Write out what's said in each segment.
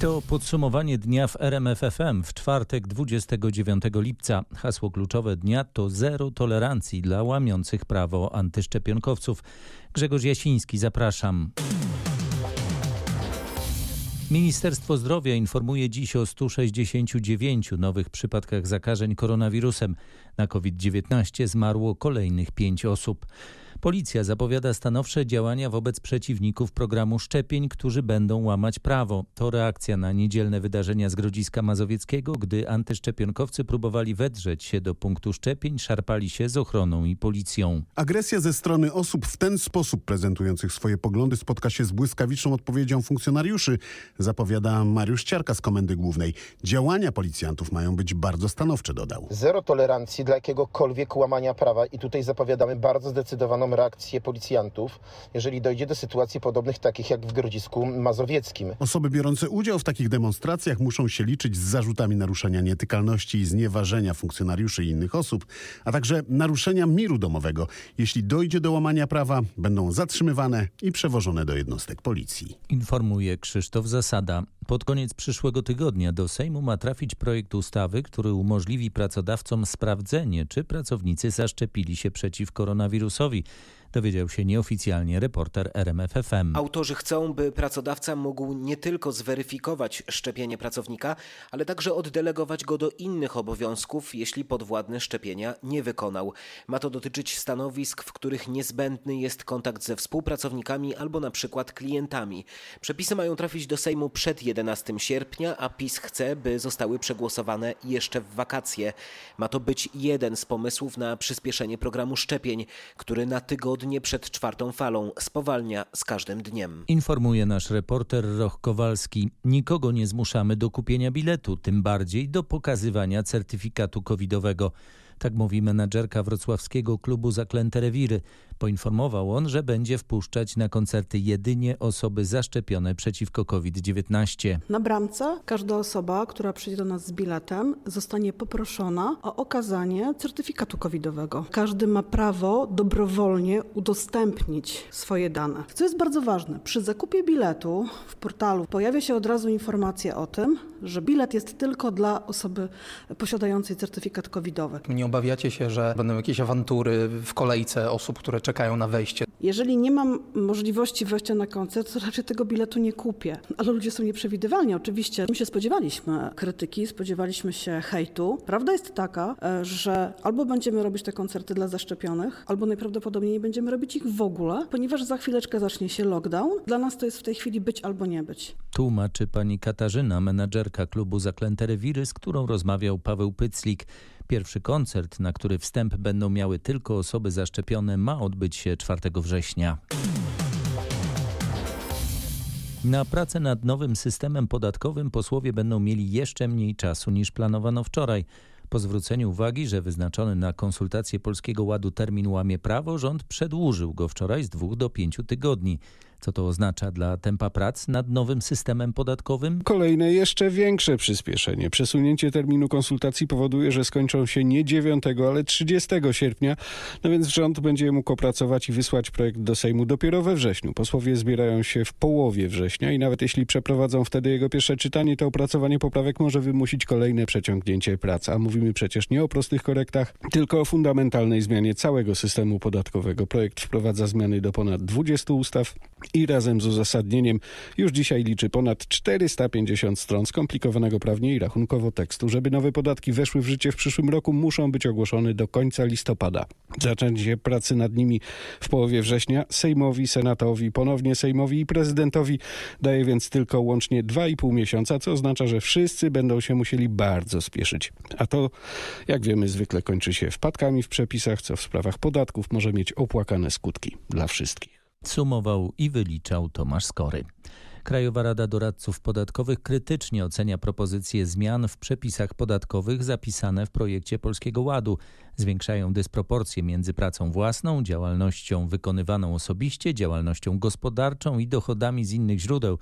To podsumowanie dnia w RMFFM w czwartek 29 lipca. Hasło kluczowe dnia to zero tolerancji dla łamiących prawo antyszczepionkowców. Grzegorz Jasiński, zapraszam. Ministerstwo Zdrowia informuje dziś o 169 nowych przypadkach zakażeń koronawirusem. Na COVID-19 zmarło kolejnych 5 osób. Policja zapowiada stanowcze działania wobec przeciwników programu szczepień, którzy będą łamać prawo. To reakcja na niedzielne wydarzenia z Grodziska Mazowieckiego, gdy antyszczepionkowcy próbowali wedrzeć się do punktu szczepień, szarpali się z ochroną i policją. Agresja ze strony osób w ten sposób prezentujących swoje poglądy spotka się z błyskawiczną odpowiedzią funkcjonariuszy, zapowiada Mariusz Ciarka z Komendy Głównej. Działania policjantów mają być bardzo stanowcze, dodał. Zero tolerancji dla jakiegokolwiek łamania prawa i tutaj zapowiadamy bardzo zdecydowaną reakcję policjantów, jeżeli dojdzie do sytuacji podobnych takich jak w Grodzisku Mazowieckim. Osoby biorące udział w takich demonstracjach muszą się liczyć z zarzutami naruszenia nietykalności i znieważenia funkcjonariuszy i innych osób, a także naruszenia miru domowego. Jeśli dojdzie do łamania prawa, będą zatrzymywane i przewożone do jednostek policji. Informuje Krzysztof Zasada. Pod koniec przyszłego tygodnia do Sejmu ma trafić projekt ustawy, który umożliwi pracodawcom sprawdzenie, czy pracownicy zaszczepili się przeciw koronawirusowi dowiedział się nieoficjalnie reporter RMFFM. Autorzy chcą, by pracodawca mógł nie tylko zweryfikować szczepienie pracownika, ale także oddelegować go do innych obowiązków, jeśli podwładny szczepienia nie wykonał. Ma to dotyczyć stanowisk, w których niezbędny jest kontakt ze współpracownikami albo na przykład klientami. Przepisy mają trafić do Sejmu przed 11 sierpnia, a PiS chce, by zostały przegłosowane jeszcze w wakacje. Ma to być jeden z pomysłów na przyspieszenie programu szczepień, który na tygodniu tygodnie przed czwartą falą spowalnia z każdym dniem. Informuje nasz reporter Roch Kowalski. Nikogo nie zmuszamy do kupienia biletu, tym bardziej do pokazywania certyfikatu covidowego. Tak mówi menadżerka wrocławskiego klubu Zaklęte Rewiry. Poinformował on, że będzie wpuszczać na koncerty jedynie osoby zaszczepione przeciwko COVID-19. Na bramce każda osoba, która przyjdzie do nas z biletem, zostanie poproszona o okazanie certyfikatu covidowego. Każdy ma prawo dobrowolnie udostępnić swoje dane. Co jest bardzo ważne, przy zakupie biletu w portalu pojawia się od razu informacja o tym, że bilet jest tylko dla osoby posiadającej certyfikat covidowy. Nie obawiacie się, że będą jakieś awantury w kolejce osób, które czekają na wejście? Jeżeli nie mam możliwości wejścia na koncert, to raczej tego biletu nie kupię. Ale ludzie są nieprzewidywalni. Oczywiście my się spodziewaliśmy krytyki, spodziewaliśmy się hejtu. Prawda jest taka, e, że albo będziemy robić te koncerty dla zaszczepionych, albo najprawdopodobniej nie będziemy robić ich w ogóle, ponieważ za chwileczkę zacznie się lockdown. Dla nas to jest w tej chwili być albo nie być. Tłumaczy pani Katarzyna, menadżerka klubu Zaklęte Rewiry, z którą rozmawiał Paweł Pyclik. Pierwszy koncert, na który wstęp będą miały tylko osoby zaszczepione, ma odbyć się 4 września. Na pracę nad nowym systemem podatkowym posłowie będą mieli jeszcze mniej czasu niż planowano wczoraj. Po zwróceniu uwagi, że wyznaczony na konsultację Polskiego Ładu termin łamie prawo, rząd przedłużył go wczoraj z dwóch do pięciu tygodni. Co to oznacza dla tempa prac nad nowym systemem podatkowym? Kolejne jeszcze większe przyspieszenie. Przesunięcie terminu konsultacji powoduje, że skończą się nie 9, ale 30 sierpnia, no więc rząd będzie mógł opracować i wysłać projekt do Sejmu dopiero we wrześniu. Posłowie zbierają się w połowie września i nawet jeśli przeprowadzą wtedy jego pierwsze czytanie, to opracowanie poprawek może wymusić kolejne przeciągnięcie prac. A mówimy przecież nie o prostych korektach, tylko o fundamentalnej zmianie całego systemu podatkowego. Projekt wprowadza zmiany do ponad 20 ustaw i razem z uzasadnieniem już dzisiaj liczy ponad 450 stron skomplikowanego prawnie i rachunkowo tekstu. Żeby nowe podatki weszły w życie w przyszłym roku, muszą być ogłoszone do końca listopada. Zaczęcie pracy nad nimi w połowie września Sejmowi, Senatowi, ponownie Sejmowi i prezydentowi daje więc tylko łącznie 2,5 miesiąca, co oznacza, że wszyscy będą się musieli bardzo spieszyć. A to, jak wiemy, zwykle kończy się wpadkami w przepisach, co w sprawach podatków może mieć opłakane skutki dla wszystkich. Sumował i wyliczał Tomasz Skory. Krajowa Rada Doradców Podatkowych krytycznie ocenia propozycje zmian w przepisach podatkowych zapisane w projekcie Polskiego Ładu. Zwiększają dysproporcje między pracą własną, działalnością wykonywaną osobiście, działalnością gospodarczą i dochodami z innych źródeł.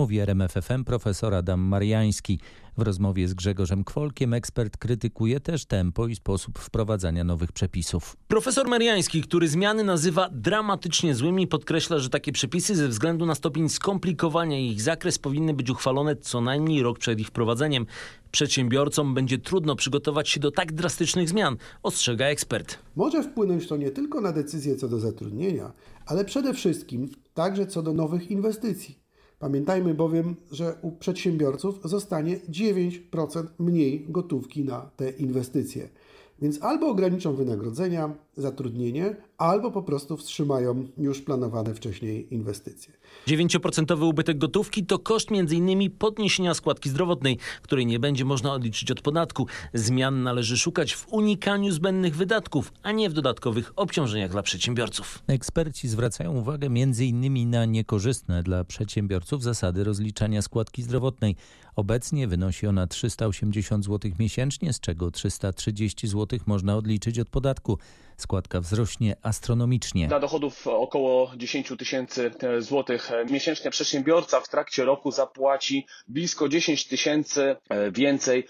Mówi RMFFM profesor Adam Mariański. W rozmowie z Grzegorzem Kwolkiem ekspert krytykuje też tempo i sposób wprowadzania nowych przepisów. Profesor Mariański, który zmiany nazywa dramatycznie złymi, podkreśla, że takie przepisy ze względu na stopień skomplikowania i ich zakres powinny być uchwalone co najmniej rok przed ich wprowadzeniem. Przedsiębiorcom będzie trudno przygotować się do tak drastycznych zmian, ostrzega ekspert. Może wpłynąć to nie tylko na decyzje co do zatrudnienia, ale przede wszystkim także co do nowych inwestycji. Pamiętajmy bowiem, że u przedsiębiorców zostanie 9% mniej gotówki na te inwestycje. Więc albo ograniczą wynagrodzenia, zatrudnienie, albo po prostu wstrzymają już planowane wcześniej inwestycje. 9% ubytek gotówki to koszt m.in. podniesienia składki zdrowotnej, której nie będzie można odliczyć od podatku. Zmian należy szukać w unikaniu zbędnych wydatków, a nie w dodatkowych obciążeniach dla przedsiębiorców. Eksperci zwracają uwagę m.in. na niekorzystne dla przedsiębiorców zasady rozliczania składki zdrowotnej. Obecnie wynosi ona 380 zł miesięcznie, z czego 330 zł można odliczyć od podatku. Składka wzrośnie astronomicznie. Dla dochodów około 10 tysięcy złotych miesięcznie przedsiębiorca w trakcie roku zapłaci blisko 10 tysięcy więcej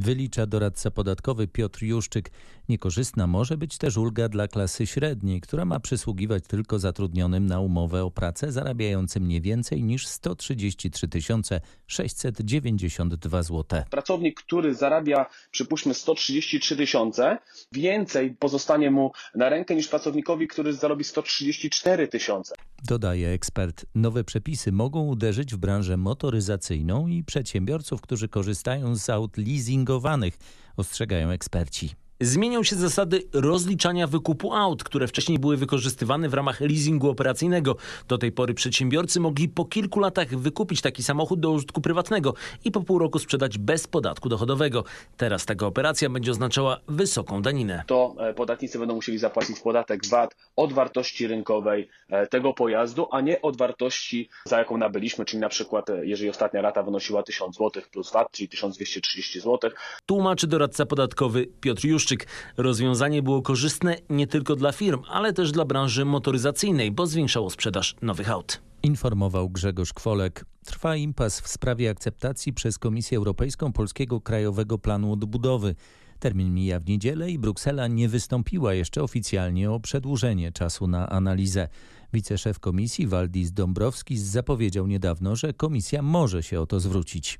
Wylicza doradca podatkowy Piotr Juszczyk. Niekorzystna może być też ulga dla klasy średniej, która ma przysługiwać tylko zatrudnionym na umowę o pracę zarabiającym nie więcej niż 133 692 zł. Pracownik, który zarabia przypuśćmy 133 tysiące, więcej pozostanie mu na rękę niż pracownikowi, który zarobi 134 tysiące. Dodaje ekspert. Nowe przepisy mogą uderzyć w branżę motoryzacyjną i przedsiębiorców, którzy korzystają z aut leasingowanych, ostrzegają eksperci. Zmienią się zasady rozliczania wykupu aut, które wcześniej były wykorzystywane w ramach leasingu operacyjnego. Do tej pory przedsiębiorcy mogli po kilku latach wykupić taki samochód do użytku prywatnego i po pół roku sprzedać bez podatku dochodowego. Teraz taka operacja będzie oznaczała wysoką daninę. To podatnicy będą musieli zapłacić podatek VAT od wartości rynkowej tego pojazdu, a nie od wartości, za jaką nabyliśmy, czyli na przykład jeżeli ostatnia rata wynosiła 1000 zł plus VAT, czyli 1230 zł. Tłumaczy doradca podatkowy Piotr Juszczyk. Rozwiązanie było korzystne nie tylko dla firm, ale też dla branży motoryzacyjnej, bo zwiększało sprzedaż nowych aut. Informował Grzegorz Kwolek. Trwa impas w sprawie akceptacji przez Komisję Europejską Polskiego Krajowego Planu Odbudowy. Termin mija w niedzielę i Bruksela nie wystąpiła jeszcze oficjalnie o przedłużenie czasu na analizę. Wiceszef komisji Waldis Dąbrowskis zapowiedział niedawno, że komisja może się o to zwrócić.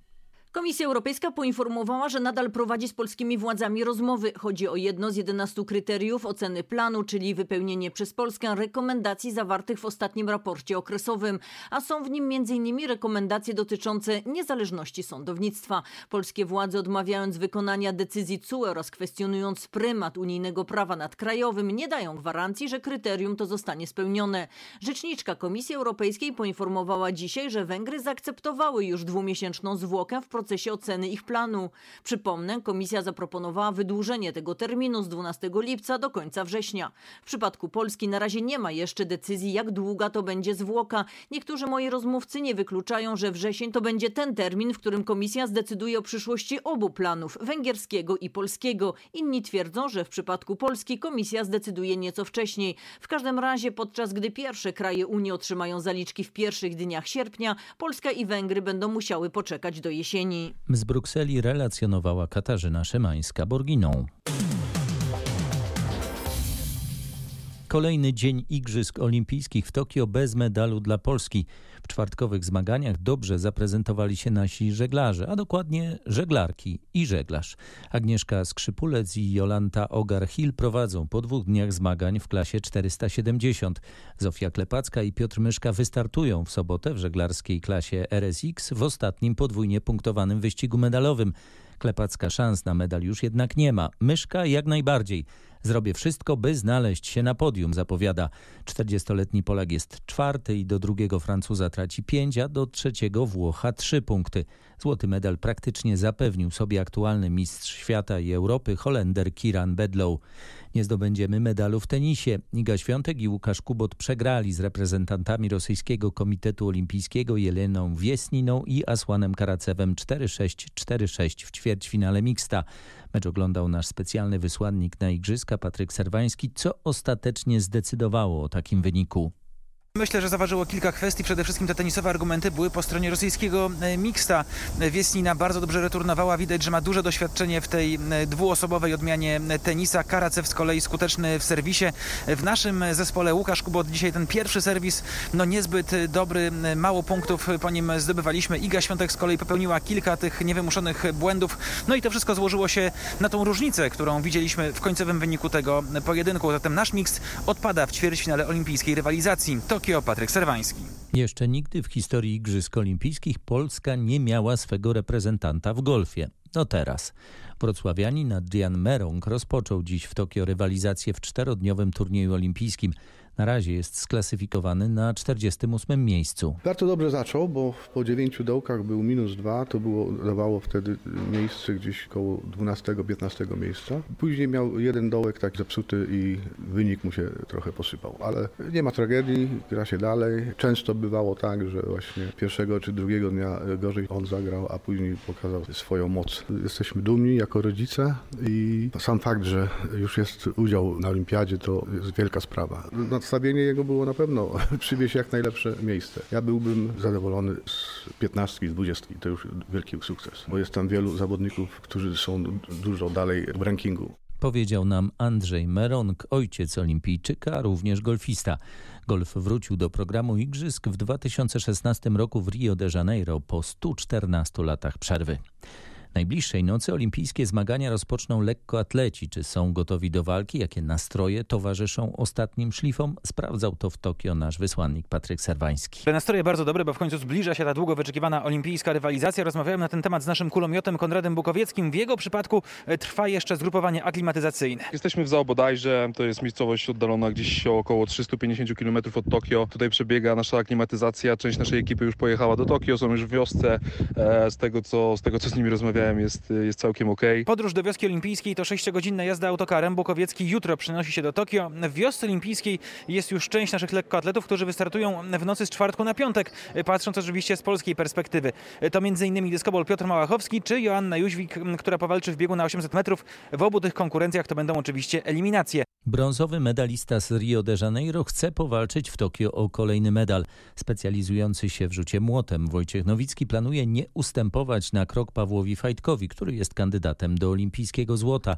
Komisja Europejska poinformowała, że nadal prowadzi z polskimi władzami rozmowy. Chodzi o jedno z 11 kryteriów oceny planu, czyli wypełnienie przez Polskę rekomendacji zawartych w ostatnim raporcie okresowym. A są w nim m.in. rekomendacje dotyczące niezależności sądownictwa. Polskie władze odmawiając wykonania decyzji CUE oraz kwestionując prymat unijnego prawa nad krajowym nie dają gwarancji, że kryterium to zostanie spełnione. Rzeczniczka Komisji Europejskiej poinformowała dzisiaj, że Węgry zaakceptowały już dwumiesięczną zwłokę w procesie oceny ich planu. Przypomnę, komisja zaproponowała wydłużenie tego terminu z 12 lipca do końca września. W przypadku Polski na razie nie ma jeszcze decyzji, jak długa to będzie zwłoka. Niektórzy moi rozmówcy nie wykluczają, że wrzesień to będzie ten termin, w którym komisja zdecyduje o przyszłości obu planów, węgierskiego i polskiego. Inni twierdzą, że w przypadku Polski komisja zdecyduje nieco wcześniej. W każdym razie, podczas gdy pierwsze kraje Unii otrzymają zaliczki w pierwszych dniach sierpnia, Polska i Węgry będą musiały poczekać do jesieni. Z Brukseli relacjonowała Katarzyna Szymańska-Borginą. Kolejny dzień Igrzysk Olimpijskich w Tokio bez medalu dla Polski. Czwartkowych zmaganiach dobrze zaprezentowali się nasi żeglarze, a dokładnie żeglarki i żeglarz. Agnieszka Skrzypulec i Jolanta Ogar-Hill prowadzą po dwóch dniach zmagań w klasie 470. Zofia Klepacka i Piotr Myszka wystartują w sobotę w żeglarskiej klasie RSX w ostatnim podwójnie punktowanym wyścigu medalowym. Klepacka szans na medal już jednak nie ma. Myszka jak najbardziej. Zrobię wszystko, by znaleźć się na podium, zapowiada. 40-letni Polak jest czwarty i do drugiego Francuza traci pięć, a do trzeciego Włocha trzy punkty. Złoty medal praktycznie zapewnił sobie aktualny mistrz świata i Europy Holender Kiran Bedlow. Nie zdobędziemy medalu w tenisie. Iga Świątek i Łukasz Kubot przegrali z reprezentantami rosyjskiego Komitetu Olimpijskiego Jeleną Wiesniną i Asłanem Karacewem 4-6-4-6 w ćwierćfinale mixta. Mecz oglądał nasz specjalny wysłannik na Igrzyska Patryk Serwański, co ostatecznie zdecydowało o takim wyniku. Myślę, że zaważyło kilka kwestii. Przede wszystkim te tenisowe argumenty były po stronie rosyjskiego e, mixta. Wiesnina bardzo dobrze returnowała. Widać, że ma duże doświadczenie w tej e, dwuosobowej odmianie tenisa. Karacew z kolei skuteczny w serwisie. W naszym zespole Łukasz Kubot dzisiaj ten pierwszy serwis no niezbyt dobry. Mało punktów po nim zdobywaliśmy. Iga Świątek z kolei popełniła kilka tych niewymuszonych błędów. No i to wszystko złożyło się na tą różnicę, którą widzieliśmy w końcowym wyniku tego pojedynku. Zatem nasz miks odpada w ćwierćfinale olimpijskiej rywalizacji. Tokio, Patryk Serwański. Jeszcze nigdy w historii Igrzysk Olimpijskich Polska nie miała swego reprezentanta w golfie. No teraz. Wrocławianin Adrian Merong rozpoczął dziś w Tokio rywalizację w czterodniowym turnieju olimpijskim. Na razie jest sklasyfikowany na 48 miejscu. Bardzo dobrze zaczął, bo po dziewięciu dołkach był minus dwa. To było, dawało wtedy miejsce gdzieś koło 12-15 miejsca. Później miał jeden dołek tak zepsuty i wynik mu się trochę posypał. Ale nie ma tragedii, gra się dalej. Często bywało tak, że właśnie pierwszego czy drugiego dnia gorzej on zagrał, a później pokazał swoją moc. Jesteśmy dumni jako rodzice i sam fakt, że już jest udział na olimpiadzie to jest wielka sprawa nadstawienie jego było na pewno przywieźć jak najlepsze miejsce. Ja byłbym zadowolony z 15, z 20. To już wielki sukces, bo jest tam wielu zawodników, którzy są dużo dalej w rankingu. Powiedział nam Andrzej Meronk, ojciec olimpijczyka, również golfista. Golf wrócił do programu Igrzysk w 2016 roku w Rio de Janeiro po 114 latach przerwy. Najbliższej nocy olimpijskie zmagania rozpoczną lekkoatleci. Czy są gotowi do walki? Jakie nastroje towarzyszą ostatnim szlifom? Sprawdzał to w Tokio nasz wysłannik Patryk Serwański. Te nastroje bardzo dobre, bo w końcu zbliża się ta długo wyczekiwana olimpijska rywalizacja. Rozmawiałem na ten temat z naszym kulomiotem Konradem Bukowieckim. W jego przypadku e, trwa jeszcze zgrupowanie aklimatyzacyjne. Jesteśmy w Zaobodajże. To jest miejscowość oddalona gdzieś około 350 km od Tokio. Tutaj przebiega nasza aklimatyzacja. Część naszej ekipy już pojechała do Tokio. Są już w wiosce. E, z tego, co, z tego, co z nimi rozmawiałem, jest, jest całkiem ok. Podróż do wioski olimpijskiej to 6-godzinna jazda autokarem. Bukowiecki jutro przenosi się do Tokio. W wiosce olimpijskiej jest już część naszych lekkoatletów, którzy wystartują w nocy z czwartku na piątek, patrząc oczywiście z polskiej perspektywy. To m.in. dyskobol Piotr Małachowski czy Joanna Jóźwik, która powalczy w biegu na 800 metrów. W obu tych konkurencjach to będą oczywiście eliminacje. Brązowy medalista z Rio de Janeiro chce powalczyć w Tokio o kolejny medal. Specjalizujący się w rzucie młotem Wojciech Nowicki planuje nie ustępować na krok Pawłowi Fajtkowi, który jest kandydatem do olimpijskiego złota.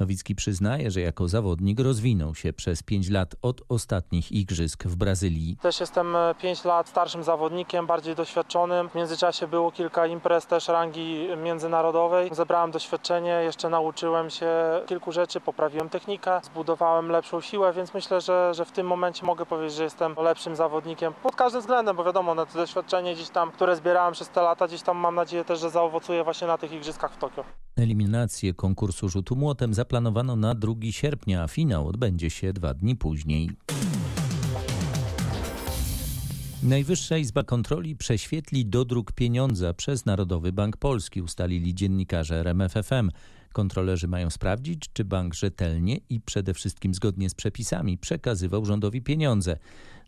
Nowicki przyznaje, że jako zawodnik rozwinął się przez 5 lat od ostatnich igrzysk w Brazylii. Też jestem 5 e, lat starszym zawodnikiem, bardziej doświadczonym. W międzyczasie było kilka imprez też rangi międzynarodowej. Zebrałem doświadczenie, jeszcze nauczyłem się kilku rzeczy, poprawiłem technikę, zbudowałem lepszą siłę, więc myślę, że, że w tym momencie mogę powiedzieć, że jestem lepszym zawodnikiem pod każdym względem, bo wiadomo, na to doświadczenie gdzieś tam, które zbierałem przez te lata, gdzieś tam mam nadzieję też, że zaowocuje właśnie na tych igrzyskach w Tokio. Eliminację konkursu rzutu młotem zaplanowano na 2 sierpnia, a finał odbędzie się dwa dni później. Najwyższa Izba Kontroli prześwietli dodruk pieniądza przez Narodowy Bank Polski, ustalili dziennikarze RMFFM. Kontrolerzy mają sprawdzić, czy bank rzetelnie i przede wszystkim zgodnie z przepisami przekazywał rządowi pieniądze.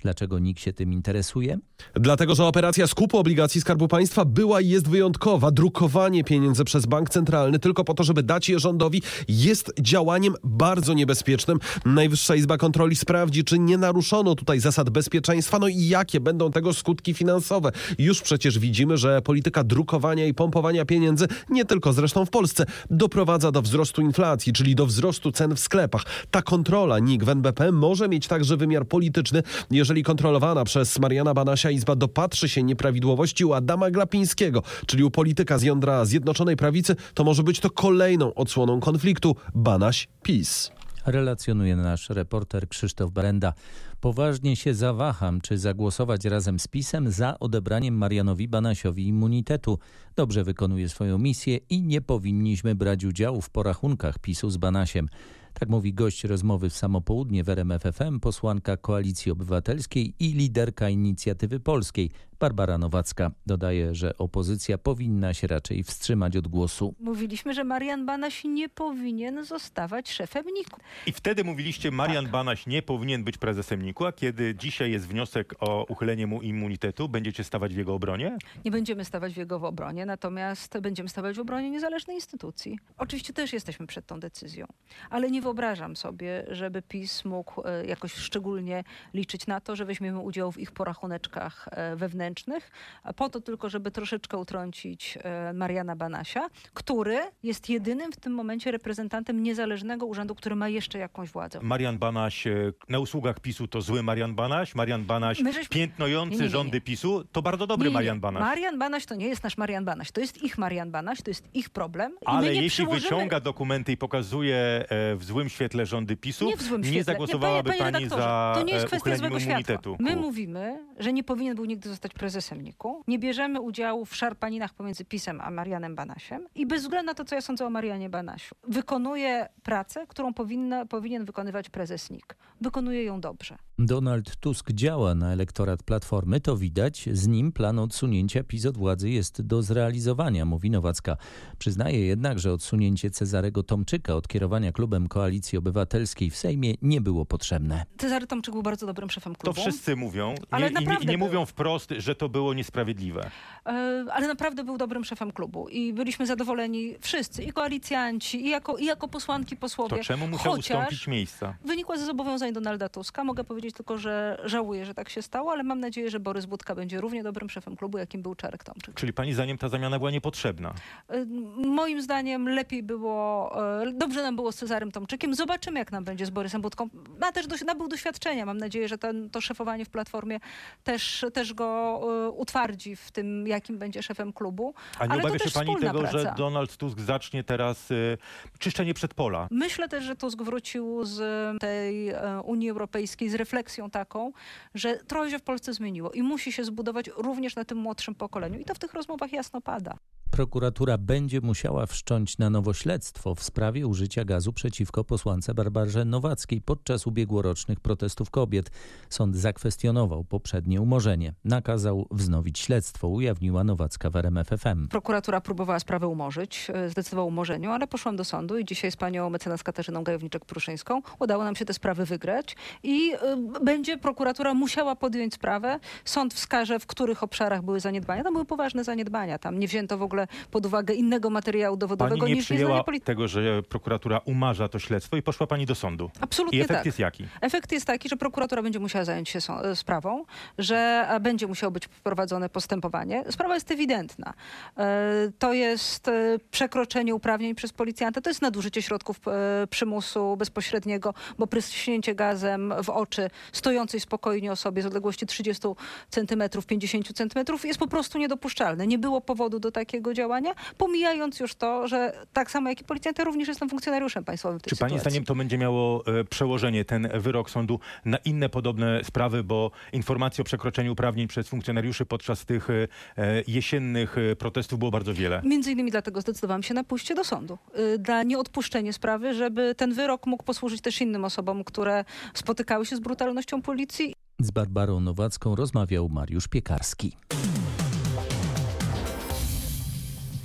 Dlaczego nikt się tym interesuje? Dlatego, że operacja skupu obligacji Skarbu Państwa była i jest wyjątkowa. Drukowanie pieniędzy przez bank centralny tylko po to, żeby dać je rządowi jest działaniem bardzo niebezpiecznym. Najwyższa Izba Kontroli sprawdzi, czy nie naruszono tutaj zasad bezpieczeństwa, no i jakie będą tego skutki finansowe. Już przecież widzimy, że polityka drukowania i pompowania pieniędzy, nie tylko zresztą w Polsce, doprowadza do wzrostu inflacji, czyli do wzrostu cen w sklepach. Ta kontrola NIK w NBP może mieć także wymiar polityczny, jeżeli jeżeli kontrolowana przez Mariana Banasia Izba dopatrzy się nieprawidłowości u Adama Glapińskiego, czyli u polityka z jądra Zjednoczonej Prawicy, to może być to kolejną odsłoną konfliktu Banaś-PiS. Relacjonuje nasz reporter Krzysztof Barenda. Poważnie się zawaham, czy zagłosować razem z PiSem za odebraniem Marianowi Banasiowi immunitetu. Dobrze wykonuje swoją misję i nie powinniśmy brać udziału w porachunkach PiSu z Banasiem. Tak mówi gość rozmowy w samopołudnie w RMFFM, posłanka Koalicji Obywatelskiej i liderka Inicjatywy Polskiej, Barbara Nowacka dodaje, że opozycja powinna się raczej wstrzymać od głosu. Mówiliśmy, że Marian Banaś nie powinien zostawać szefem NIK-u. I wtedy mówiliście, Marian Tak. Banaś nie powinien być prezesem NIK-u, a kiedy dzisiaj jest wniosek o uchylenie mu immunitetu, będziecie stawać w jego obronie? Nie będziemy stawać w jego obronie, natomiast będziemy stawać w obronie niezależnej instytucji. Oczywiście też jesteśmy przed tą decyzją, ale nie wyobrażam sobie, żeby PiS mógł e, jakoś szczególnie liczyć na to, że weźmiemy udział w ich porachuneczkach e, wewnętrznych, po to tylko, żeby troszeczkę utrącić e, Mariana Banasia, który jest jedynym w tym momencie reprezentantem niezależnego urzędu, który ma jeszcze jakąś władzę. Marian Banaś e, na usługach PiSu to zły Marian Banaś, Marian Banaś My żeśmy- piętnujący Nie, nie, nie, nie. rządy PiSu to bardzo dobry Nie, nie, nie. Marian Banaś. Marian Banaś to nie jest nasz Marian Banaś, to jest ich Marian Banaś, to jest ich problem. Ale nie jeśli przyłożymy- wyciąga dokumenty i pokazuje e, w złym świetle rządy PiSu, Nie w złym świetle. zagłosowałaby nie, panie, panie pani za To nie jest kwestia złego światła. immunitetu. My mówimy, że nie powinien był nigdy zostać prezesem NIK-u. Nie bierzemy udziału w szarpaninach pomiędzy PiSem a Marianem Banasiem. I bez względu na to, co ja sądzę o Marianie Banasiu, wykonuje pracę, którą powinna, powinien wykonywać prezes NIK. Wykonuje ją dobrze. Donald Tusk działa na elektorat Platformy, to widać. Z nim plan odsunięcia PiS od władzy jest do zrealizowania, mówi Nowacka. Przyznaje jednak, że odsunięcie Cezarego Tomczyka od kierowania klubem Koalicji Obywatelskiej w Sejmie nie było potrzebne. Cezary Tomczyk był bardzo dobrym szefem To klubu. wszyscy mówią Ale nie, nie, naprawdę nie był. mówią wprost, że to było niesprawiedliwe. E, ale naprawdę był dobrym szefem klubu i byliśmy zadowoleni wszyscy, i koalicjanci, i jako, i jako posłanki, posłowie. To czemu musiał Chociaż ustąpić miejsca? Wynikła ze zobowiązań Donalda Tuska. Mogę powiedzieć tylko, że żałuję, że tak się stało, ale mam nadzieję, że Borys Budka będzie równie dobrym szefem klubu, jakim był Czarek Tomczyk. Czyli pani zdaniem ta zamiana była niepotrzebna? E, Moim zdaniem lepiej było, e, dobrze nam było z Cezarym Tomczykiem. Zobaczymy, jak nam będzie z Borysem Budką. Ma też nabył doświadczenia. Mam nadzieję, że ten, to szefowanie w Platformie też, też go utwardzi w tym, jakim będzie szefem klubu. A nie ale to obawia się pani tego, praca. że Donald Tusk zacznie teraz y, czyszczenie przedpola? Myślę też, że Tusk wrócił z tej e, Unii Europejskiej z refleksją taką, że trochę się w Polsce zmieniło i musi się zbudować również na tym młodszym pokoleniu. I to w tych rozmowach jasno pada. Prokuratura będzie musiała wszcząć na nowo śledztwo w sprawie użycia gazu przeciwko posłance Barbarze Nowackiej podczas ubiegłorocznych protestów kobiet. Sąd zakwestionował poprzednie umorzenie. Nakazał wznowić śledztwo, ujawniła Nowacka w RMFFM. Prokuratura próbowała sprawę umorzyć, e, zdecydowała o umorzeniu, ale poszłam do sądu i dzisiaj z panią mecenas Katarzyną Gajowniczek-Pruszyńską udało nam się tę sprawę wygrać i e, będzie prokuratura musiała podjąć sprawę. Sąd wskaże, w których obszarach były zaniedbania. Tam były poważne zaniedbania. Tam nie wzięto w ogóle pod uwagę innego materiału dowodowego Pani nie niż przyjęła polityczne. tego, że prokuratura umarza to śledztwo i poszła pani do sądu. Absolutnie I efekt tak. jest jaki? Efekt jest taki, że prokuratura będzie musiała zająć się e, sprawą, że będzie musiało być prowadzone postępowanie. Sprawa jest ewidentna. E, To jest e, przekroczenie uprawnień przez policjanta, to jest nadużycie środków e, przymusu bezpośredniego, bo pryśnięcie gazem w oczy stojącej spokojnie osobie z odległości 30 cm, 50 cm jest po prostu niedopuszczalne. Nie było powodu do takiego działania, pomijając już to, że tak samo jak i policjant, ja również jestem funkcjonariuszem państwowym w tej Czy pani sytuacji. zdaniem to będzie miało przełożenie, ten wyrok sądu, na inne podobne sprawy, bo informacji o przekroczeniu uprawnień przez funkcjonariuszy podczas tych e, e, jesiennych e, protestów było bardzo wiele? Między innymi dlatego zdecydowałam się na pójście do sądu. y, Dla nieodpuszczenia sprawy, żeby ten wyrok mógł posłużyć też innym osobom, które spotykały się z brutalnością policji. Z Barbarą Nowacką rozmawiał Mariusz Piekarski.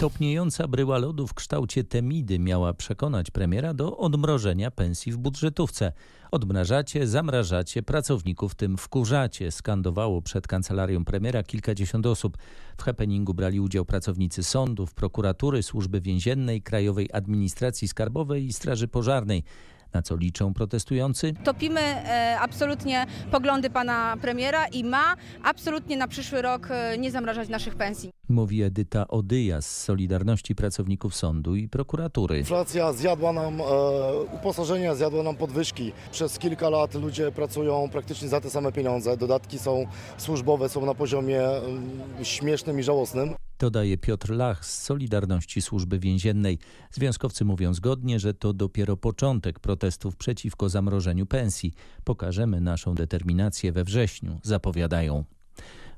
Topniejąca bryła lodu w kształcie temidy miała przekonać premiera do odmrożenia pensji w budżetówce. Odmrażacie, zamrażacie, pracowników tym wkurzacie, skandowało przed kancelarią premiera kilkadziesiąt osób. W happeningu brali udział pracownicy sądów, prokuratury, służby więziennej, Krajowej Administracji Skarbowej i Straży Pożarnej. Na co liczą protestujący? Topimy e, absolutnie poglądy pana premiera i ma absolutnie na przyszły rok e, nie zamrażać naszych pensji. Mówi Edyta Odyja z Solidarności Pracowników Sądu i Prokuratury. Inflacja zjadła nam e, uposażenia, zjadła nam podwyżki. Przez kilka lat ludzie pracują praktycznie za te same pieniądze. Dodatki są służbowe, są na poziomie mm, śmiesznym i żałosnym. Dodaje Piotr Lach z Solidarności Służby Więziennej. Związkowcy mówią zgodnie, że to dopiero początek protestów przeciwko zamrożeniu pensji. Pokażemy naszą determinację we wrześniu, zapowiadają.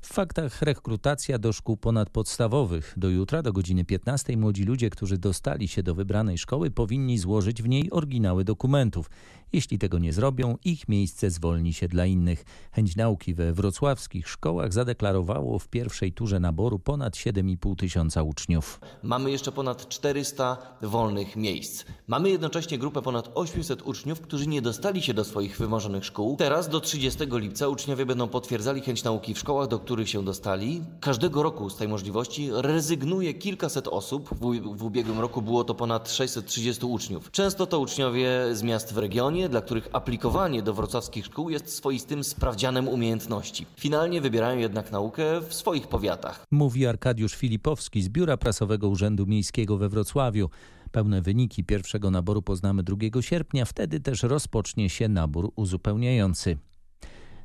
W faktach rekrutacja do szkół ponadpodstawowych. Do jutra do godziny 15 młodzi ludzie, którzy dostali się do wybranej szkoły, powinni złożyć w niej oryginały dokumentów. Jeśli tego nie zrobią, ich miejsce zwolni się dla innych. Chęć nauki we wrocławskich szkołach zadeklarowało w pierwszej turze naboru ponad 7,5 tysiąca uczniów. Mamy jeszcze ponad 400 wolnych miejsc. Mamy jednocześnie grupę ponad 800 uczniów, którzy nie dostali się do swoich wymarzonych szkół. Teraz do 30 lipca uczniowie będą potwierdzali chęć nauki w szkołach, do których się dostali. Każdego roku z tej możliwości rezygnuje kilkaset osób. W, w ubiegłym roku było to ponad 630 uczniów. Często to uczniowie z miast w regionie, dla których aplikowanie do wrocławskich szkół jest swoistym sprawdzianem umiejętności. Finalnie wybierają jednak naukę w swoich powiatach. Mówi Arkadiusz Filipowski z Biura Prasowego Urzędu Miejskiego we Wrocławiu. Pełne wyniki pierwszego naboru poznamy 2 sierpnia, wtedy też rozpocznie się nabór uzupełniający.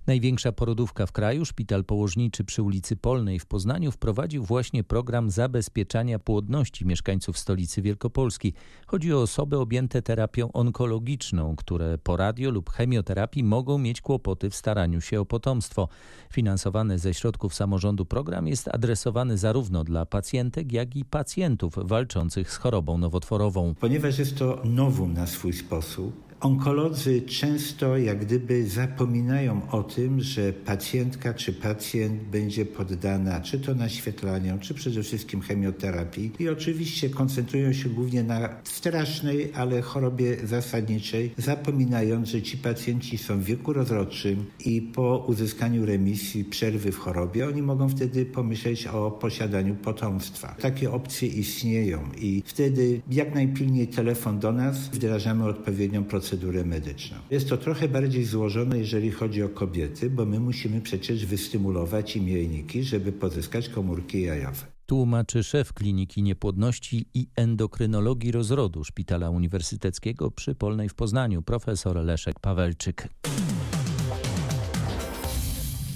Największa porodówka w kraju, szpital położniczy przy ulicy Polnej w Poznaniu wprowadził właśnie program zabezpieczania płodności mieszkańców stolicy Wielkopolski. Chodzi o osoby objęte terapią onkologiczną, które po radio lub chemioterapii mogą mieć kłopoty w staraniu się o potomstwo. Finansowany ze środków samorządu program jest adresowany zarówno dla pacjentek, jak i pacjentów walczących z chorobą nowotworową. Ponieważ jest to nowum na swój sposób, Onkolodzy często jak gdyby zapominają o tym, że pacjentka czy pacjent będzie poddana czy to naświetlaniom, czy przede wszystkim chemioterapii i oczywiście koncentrują się głównie na strasznej, ale chorobie zasadniczej, zapominając, że ci pacjenci są w wieku rozrodczym i po uzyskaniu remisji, przerwy w chorobie, oni mogą wtedy pomyśleć o posiadaniu potomstwa. Takie opcje istnieją i wtedy jak najpilniej telefon do nas, wdrażamy odpowiednią procedurę procedurę medyczną. Jest to trochę bardziej złożone, jeżeli chodzi o kobiety, bo my musimy przecież wystymulować im jajniki, żeby pozyskać komórki jajowe. Tłumaczy szef Kliniki Niepłodności i Endokrynologii Rozrodu Szpitala Uniwersyteckiego przy Polnej w Poznaniu, profesor Leszek Pawelczyk.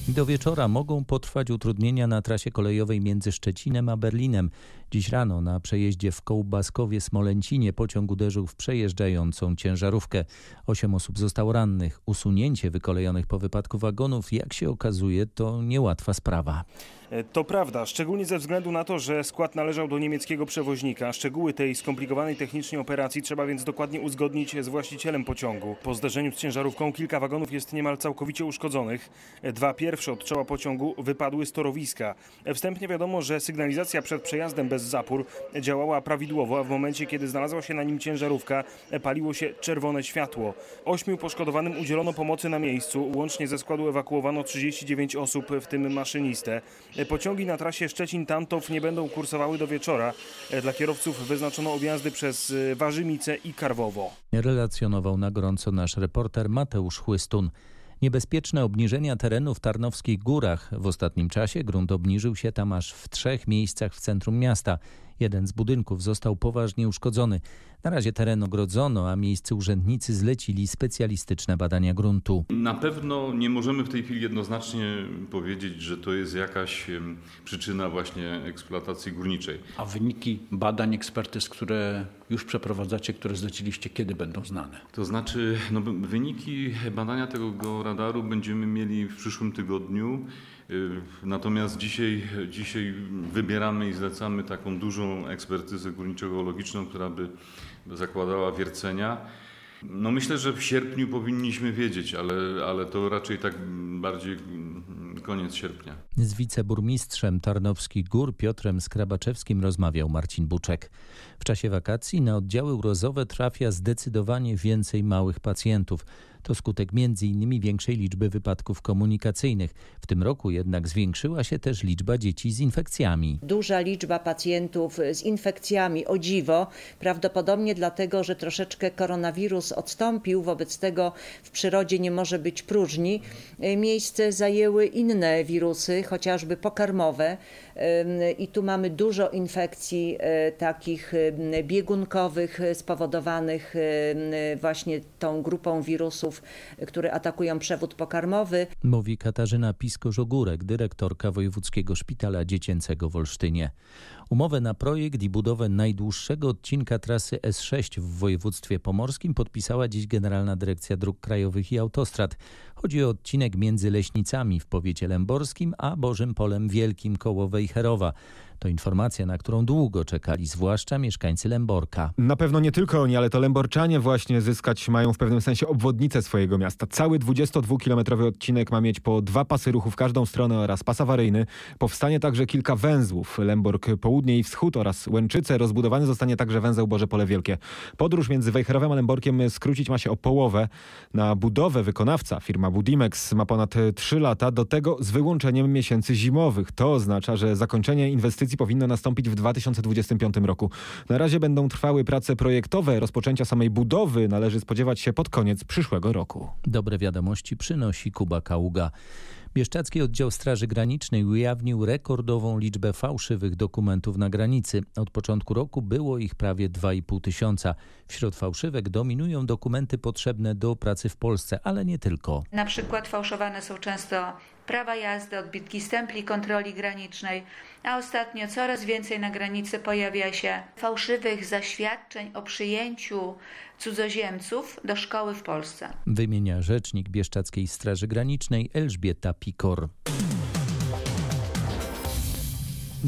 Do wieczora mogą potrwać utrudnienia na trasie kolejowej między Szczecinem a Berlinem. Dziś rano na przejeździe w Kołbaskowie-Smolęcinie pociąg uderzył w przejeżdżającą ciężarówkę. Osiem osób zostało rannych. Usunięcie wykolejonych po wypadku wagonów, jak się okazuje, to niełatwa sprawa. E, to prawda, szczególnie ze względu na to, że skład należał do niemieckiego przewoźnika. Szczegóły tej skomplikowanej technicznie operacji trzeba więc dokładnie uzgodnić z właścicielem pociągu. Po zderzeniu z ciężarówką kilka wagonów jest niemal całkowicie uszkodzonych. E, dwa pierwsze od czoła pociągu wypadły z torowiska. E, wstępnie wiadomo, że sygnalizacja przed przejazdem bez zapór działała prawidłowo, a w momencie, kiedy znalazła się na nim ciężarówka, paliło się czerwone światło. Ośmiu poszkodowanym udzielono pomocy na miejscu. Łącznie ze składu ewakuowano 39 osób, w tym maszynistę. Pociągi na trasie Szczecin-Tantow nie będą kursowały do wieczora. Dla kierowców wyznaczono objazdy przez Warzymice i Karwowo. Relacjonował na gorąco nasz reporter Mateusz Chłystun. Niebezpieczne obniżenia terenu w Tarnowskich Górach. W ostatnim czasie grunt obniżył się tam aż w trzech miejscach w centrum miasta. Jeden z budynków został poważnie uszkodzony. Na razie teren ogrodzono, a miejsce urzędnicy zlecili specjalistyczne badania gruntu. Na pewno nie możemy w tej chwili jednoznacznie powiedzieć, że to jest jakaś przyczyna właśnie eksploatacji górniczej. A wyniki badań, ekspertyz, które już przeprowadzacie, które zleciliście, kiedy będą znane? To znaczy, no, wyniki badania tego radaru będziemy mieli w przyszłym tygodniu. Y, natomiast dzisiaj, dzisiaj wybieramy i zlecamy taką dużą ekspertyzę górniczo-geologiczną, która by zakładała wiercenia. No myślę, że w sierpniu powinniśmy wiedzieć, ale, ale to raczej tak bardziej koniec sierpnia. Z wiceburmistrzem Tarnowskich Gór Piotrem Skrabaczewskim rozmawiał Marcin Buczek. W czasie wakacji na oddziały urozowe trafia zdecydowanie więcej małych pacjentów. To skutek m.in. większej liczby wypadków komunikacyjnych. W tym roku jednak zwiększyła się też liczba dzieci z infekcjami. Duża liczba pacjentów z infekcjami, o dziwo, prawdopodobnie dlatego, że troszeczkę koronawirus odstąpił, wobec tego w przyrodzie nie może być próżni. Miejsce zajęły inne wirusy, chociażby pokarmowe i tu mamy dużo infekcji e, takich biegunkowych spowodowanych właśnie tą grupą wirusów wirusów, które atakują przewód pokarmowy. Mówi Katarzyna Pisko-Żogórek, dyrektorka Wojewódzkiego Szpitala Dziecięcego w Olsztynie. Umowę na projekt i budowę najdłuższego odcinka trasy S6 w województwie pomorskim podpisała dziś Generalna Dyrekcja Dróg Krajowych i Autostrad. Chodzi o odcinek między Leśnicami w powiecie lęborskim a Bożym Polem Wielkim koło Wejherowa. To informacja, na którą długo czekali, zwłaszcza mieszkańcy Lęborka. Na pewno nie tylko oni, ale to Lęborczanie właśnie zyskać mają w pewnym sensie obwodnicę swojego miasta. Cały 22-kilometrowy odcinek ma mieć po dwa pasy ruchu w każdą stronę oraz pas awaryjny. Powstanie także kilka węzłów. Lębork Południe i Wschód oraz Łęczyce. Rozbudowany zostanie także węzeł Boże Pole Wielkie. Podróż między Wejherowem a Lęborkiem skrócić ma się o połowę. Na budowę wykonawca, firma Budimex, ma ponad 3 lata, do tego z wyłączeniem miesięcy zimowych. To oznacza, że zakończenie inwestycji powinno nastąpić w 2025 roku. Na razie będą trwały prace projektowe. Rozpoczęcia samej budowy należy spodziewać się pod koniec przyszłego roku. Dobre wiadomości przynosi Kuba Kaługa. Bieszczadzki Oddział Straży Granicznej ujawnił rekordową liczbę fałszywych dokumentów na granicy. Od początku roku było ich prawie 2,5 tysiąca. Wśród fałszywek dominują dokumenty potrzebne do pracy w Polsce, ale nie tylko. Na przykład fałszowane są często prawa jazdy, odbitki stempli kontroli granicznej, a ostatnio coraz więcej na granicy pojawia się fałszywych zaświadczeń o przyjęciu cudzoziemców do szkoły w Polsce. Wymienia rzecznik Bieszczadzkiej Straży Granicznej Elżbieta Pikor.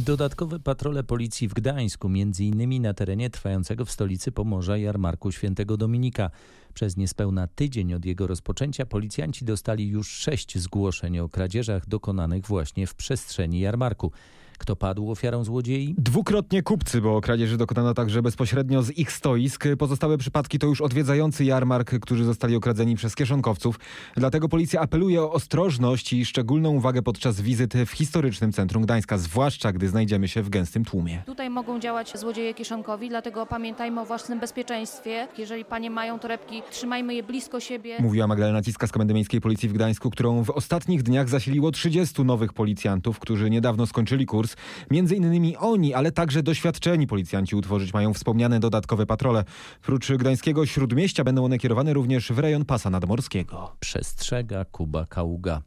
Dodatkowe patrole policji w Gdańsku, innymi na terenie trwającego w stolicy Pomorza jarmarku Świętego Dominika. Przez niespełna tydzień od jego rozpoczęcia policjanci dostali już sześć zgłoszeń o kradzieżach dokonanych właśnie w przestrzeni jarmarku. Kto padł ofiarą złodziei? Dwukrotnie kupcy, bo kradzieży dokonano także bezpośrednio z ich stoisk. Pozostałe przypadki to już odwiedzający jarmark, którzy zostali okradzeni przez kieszonkowców. Dlatego policja apeluje o ostrożność i szczególną uwagę podczas wizyt w historycznym centrum Gdańska, zwłaszcza gdy znajdziemy się w gęstym tłumie. Tutaj mogą działać złodzieje kieszonkowi, dlatego pamiętajmy o własnym bezpieczeństwie. Jeżeli panie mają torebki, trzymajmy je blisko siebie. Mówiła Magdalena Ciska z Komendy Miejskiej Policji w Gdańsku, którą w ostatnich dniach zasiliło 30 nowych policjantów, którzy niedawno skończyli kurs. Między innymi oni, ale także doświadczeni policjanci utworzyć mają wspomniane dodatkowe patrole. Prócz gdańskiego śródmieścia będą one kierowane również w rejon pasa nadmorskiego. Przestrzega Kuba Kaługa.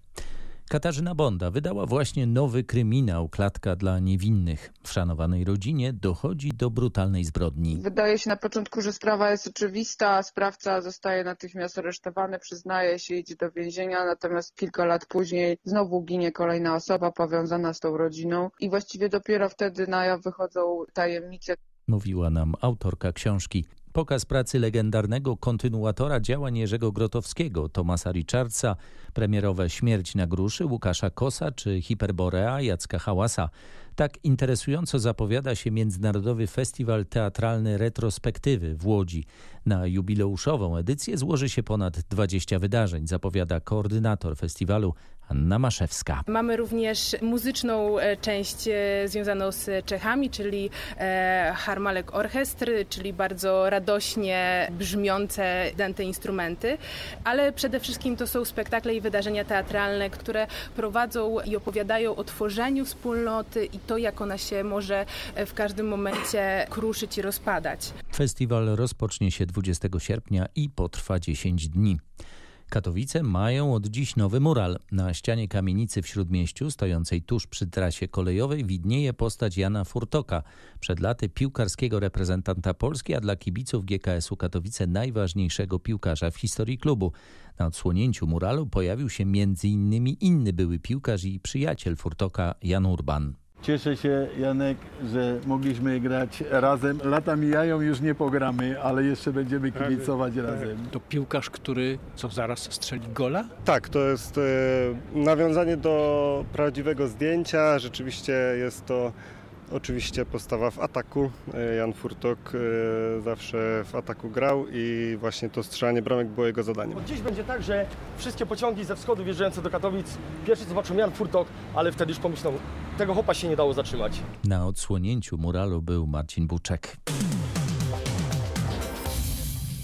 Katarzyna Bonda wydała właśnie nowy kryminał Klatka dla niewinnych. W szanowanej rodzinie dochodzi do brutalnej zbrodni. Wydaje się na początku, że sprawa jest oczywista, sprawca zostaje natychmiast aresztowany, przyznaje się, idzie do więzienia, natomiast kilka lat później znowu ginie kolejna osoba powiązana z tą rodziną i właściwie dopiero wtedy na jaw wychodzą tajemnice. Mówiła nam autorka książki. Pokaz pracy legendarnego kontynuatora działań Jerzego Grotowskiego, Tomasa Richardsa, premierowe Śmierć na gruszy Łukasza Kosa czy Hiperborea Jacka Hałasa. Tak interesująco zapowiada się Międzynarodowy Festiwal Teatralny Retrospektywy w Łodzi. Na jubileuszową edycję złoży się ponad 20 wydarzeń, zapowiada koordynator festiwalu Anna Maszewska. Mamy również muzyczną e, część e, związaną z Czechami, czyli e, Harmalek Orchestry, czyli bardzo radośnie brzmiące dante instrumenty, ale przede wszystkim to są spektakle i wydarzenia teatralne, które prowadzą i opowiadają o tworzeniu wspólnoty i to, jak ona się może w każdym momencie kruszyć i rozpadać. Festiwal rozpocznie się 20 sierpnia i potrwa 10 dni. Katowice mają od dziś nowy mural. Na ścianie kamienicy w Śródmieściu, stojącej tuż przy trasie kolejowej, widnieje postać Jana Furtoka, przed laty piłkarskiego reprezentanta Polski, a dla kibiców GKS-u Katowice najważniejszego piłkarza w historii klubu. Na odsłonięciu muralu pojawił się m.in. inny były piłkarz i przyjaciel Furtoka Jan Urban. Cieszę się, Janek, że mogliśmy grać razem. Lata mijają, już nie pogramy, ale jeszcze będziemy kibicować tak, razem. To piłkarz, który co zaraz strzeli gola? Tak, to jest e, nawiązanie do prawdziwego zdjęcia. Rzeczywiście jest to Oczywiście postawa w ataku. E, Jan Furtok e, zawsze w ataku grał i właśnie to strzelanie bramek było jego zadaniem. Dziś będzie tak, że wszystkie pociągi ze wschodu wjeżdżające do Katowic pierwszy zobaczą Jan Furtok, ale wtedy już pomyślą, tego hopa się nie dało zatrzymać. Na odsłonięciu muralu był Marcin Buczek.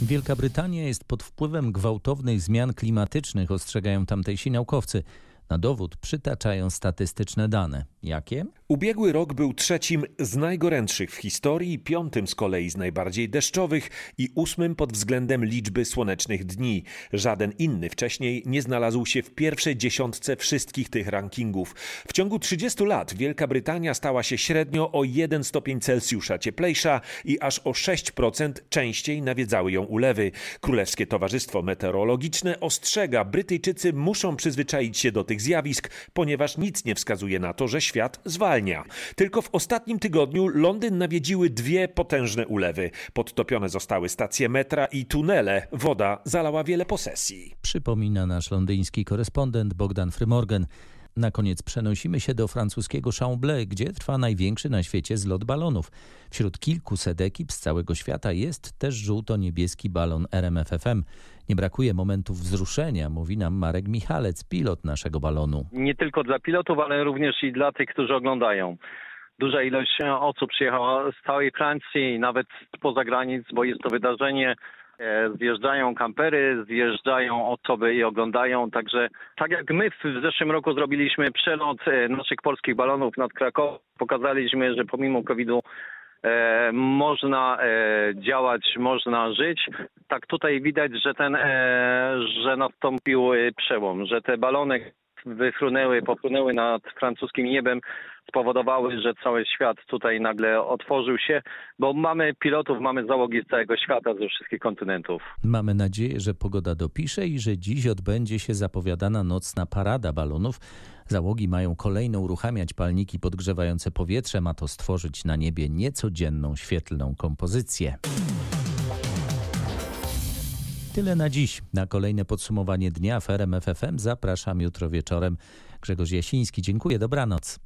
Wielka Brytania jest pod wpływem gwałtownych zmian klimatycznych, ostrzegają tamtejsi naukowcy. Na dowód przytaczają statystyczne dane. Jakie? Ubiegły rok był trzecim z najgorętszych w historii, piątym z kolei z najbardziej deszczowych i ósmym pod względem liczby słonecznych dni. Żaden inny wcześniej nie znalazł się w pierwszej dziesiątce wszystkich tych rankingów. W ciągu 30 lat Wielka Brytania stała się średnio o 1 stopień Celsjusza cieplejsza i aż o 6% częściej nawiedzały ją ulewy. Królewskie Towarzystwo Meteorologiczne ostrzega, Brytyjczycy muszą przyzwyczaić się do tych zjawisk, ponieważ nic nie wskazuje na to, że świat zwalnia. Tylko w ostatnim tygodniu Londyn nawiedziły dwie potężne ulewy. Podtopione zostały stacje metra i tunele. Woda zalała wiele posesji. Przypomina nasz londyński korespondent Bogdan Frymorgan. Na koniec przenosimy się do francuskiego Chamblay, gdzie trwa największy na świecie zlot balonów. Wśród kilkuset ekip z całego świata jest też żółto-niebieski balon RMFFM. Nie brakuje momentów wzruszenia, mówi nam Marek Michalec, pilot naszego balonu. Nie tylko dla pilotów, ale również i dla tych, którzy oglądają. Duża ilość osób przyjechała z całej Francji, nawet spoza granic, bo jest to wydarzenie E, zjeżdżają kampery, zjeżdżają osoby i oglądają. Także tak jak my w zeszłym roku zrobiliśmy przelot e, naszych polskich balonów nad Krakowem, pokazaliśmy, że pomimo COVID-u e, można e, działać, można żyć. Tak tutaj widać, że ten, e, że nastąpił przełom, że te balony wyfrunęły, popłynęły nad francuskim niebem, spowodowały, że cały świat tutaj nagle otworzył się, bo mamy pilotów, mamy załogi z całego świata, ze wszystkich kontynentów. Mamy nadzieję, że pogoda dopisze i że dziś odbędzie się zapowiadana nocna parada balonów. Załogi mają kolejno uruchamiać palniki podgrzewające powietrze, ma to stworzyć na niebie niecodzienną świetlną kompozycję. Tyle na dziś. Na kolejne podsumowanie dnia w RMF FM zapraszam jutro wieczorem. Grzegorz Jasiński, dziękuję, dobranoc.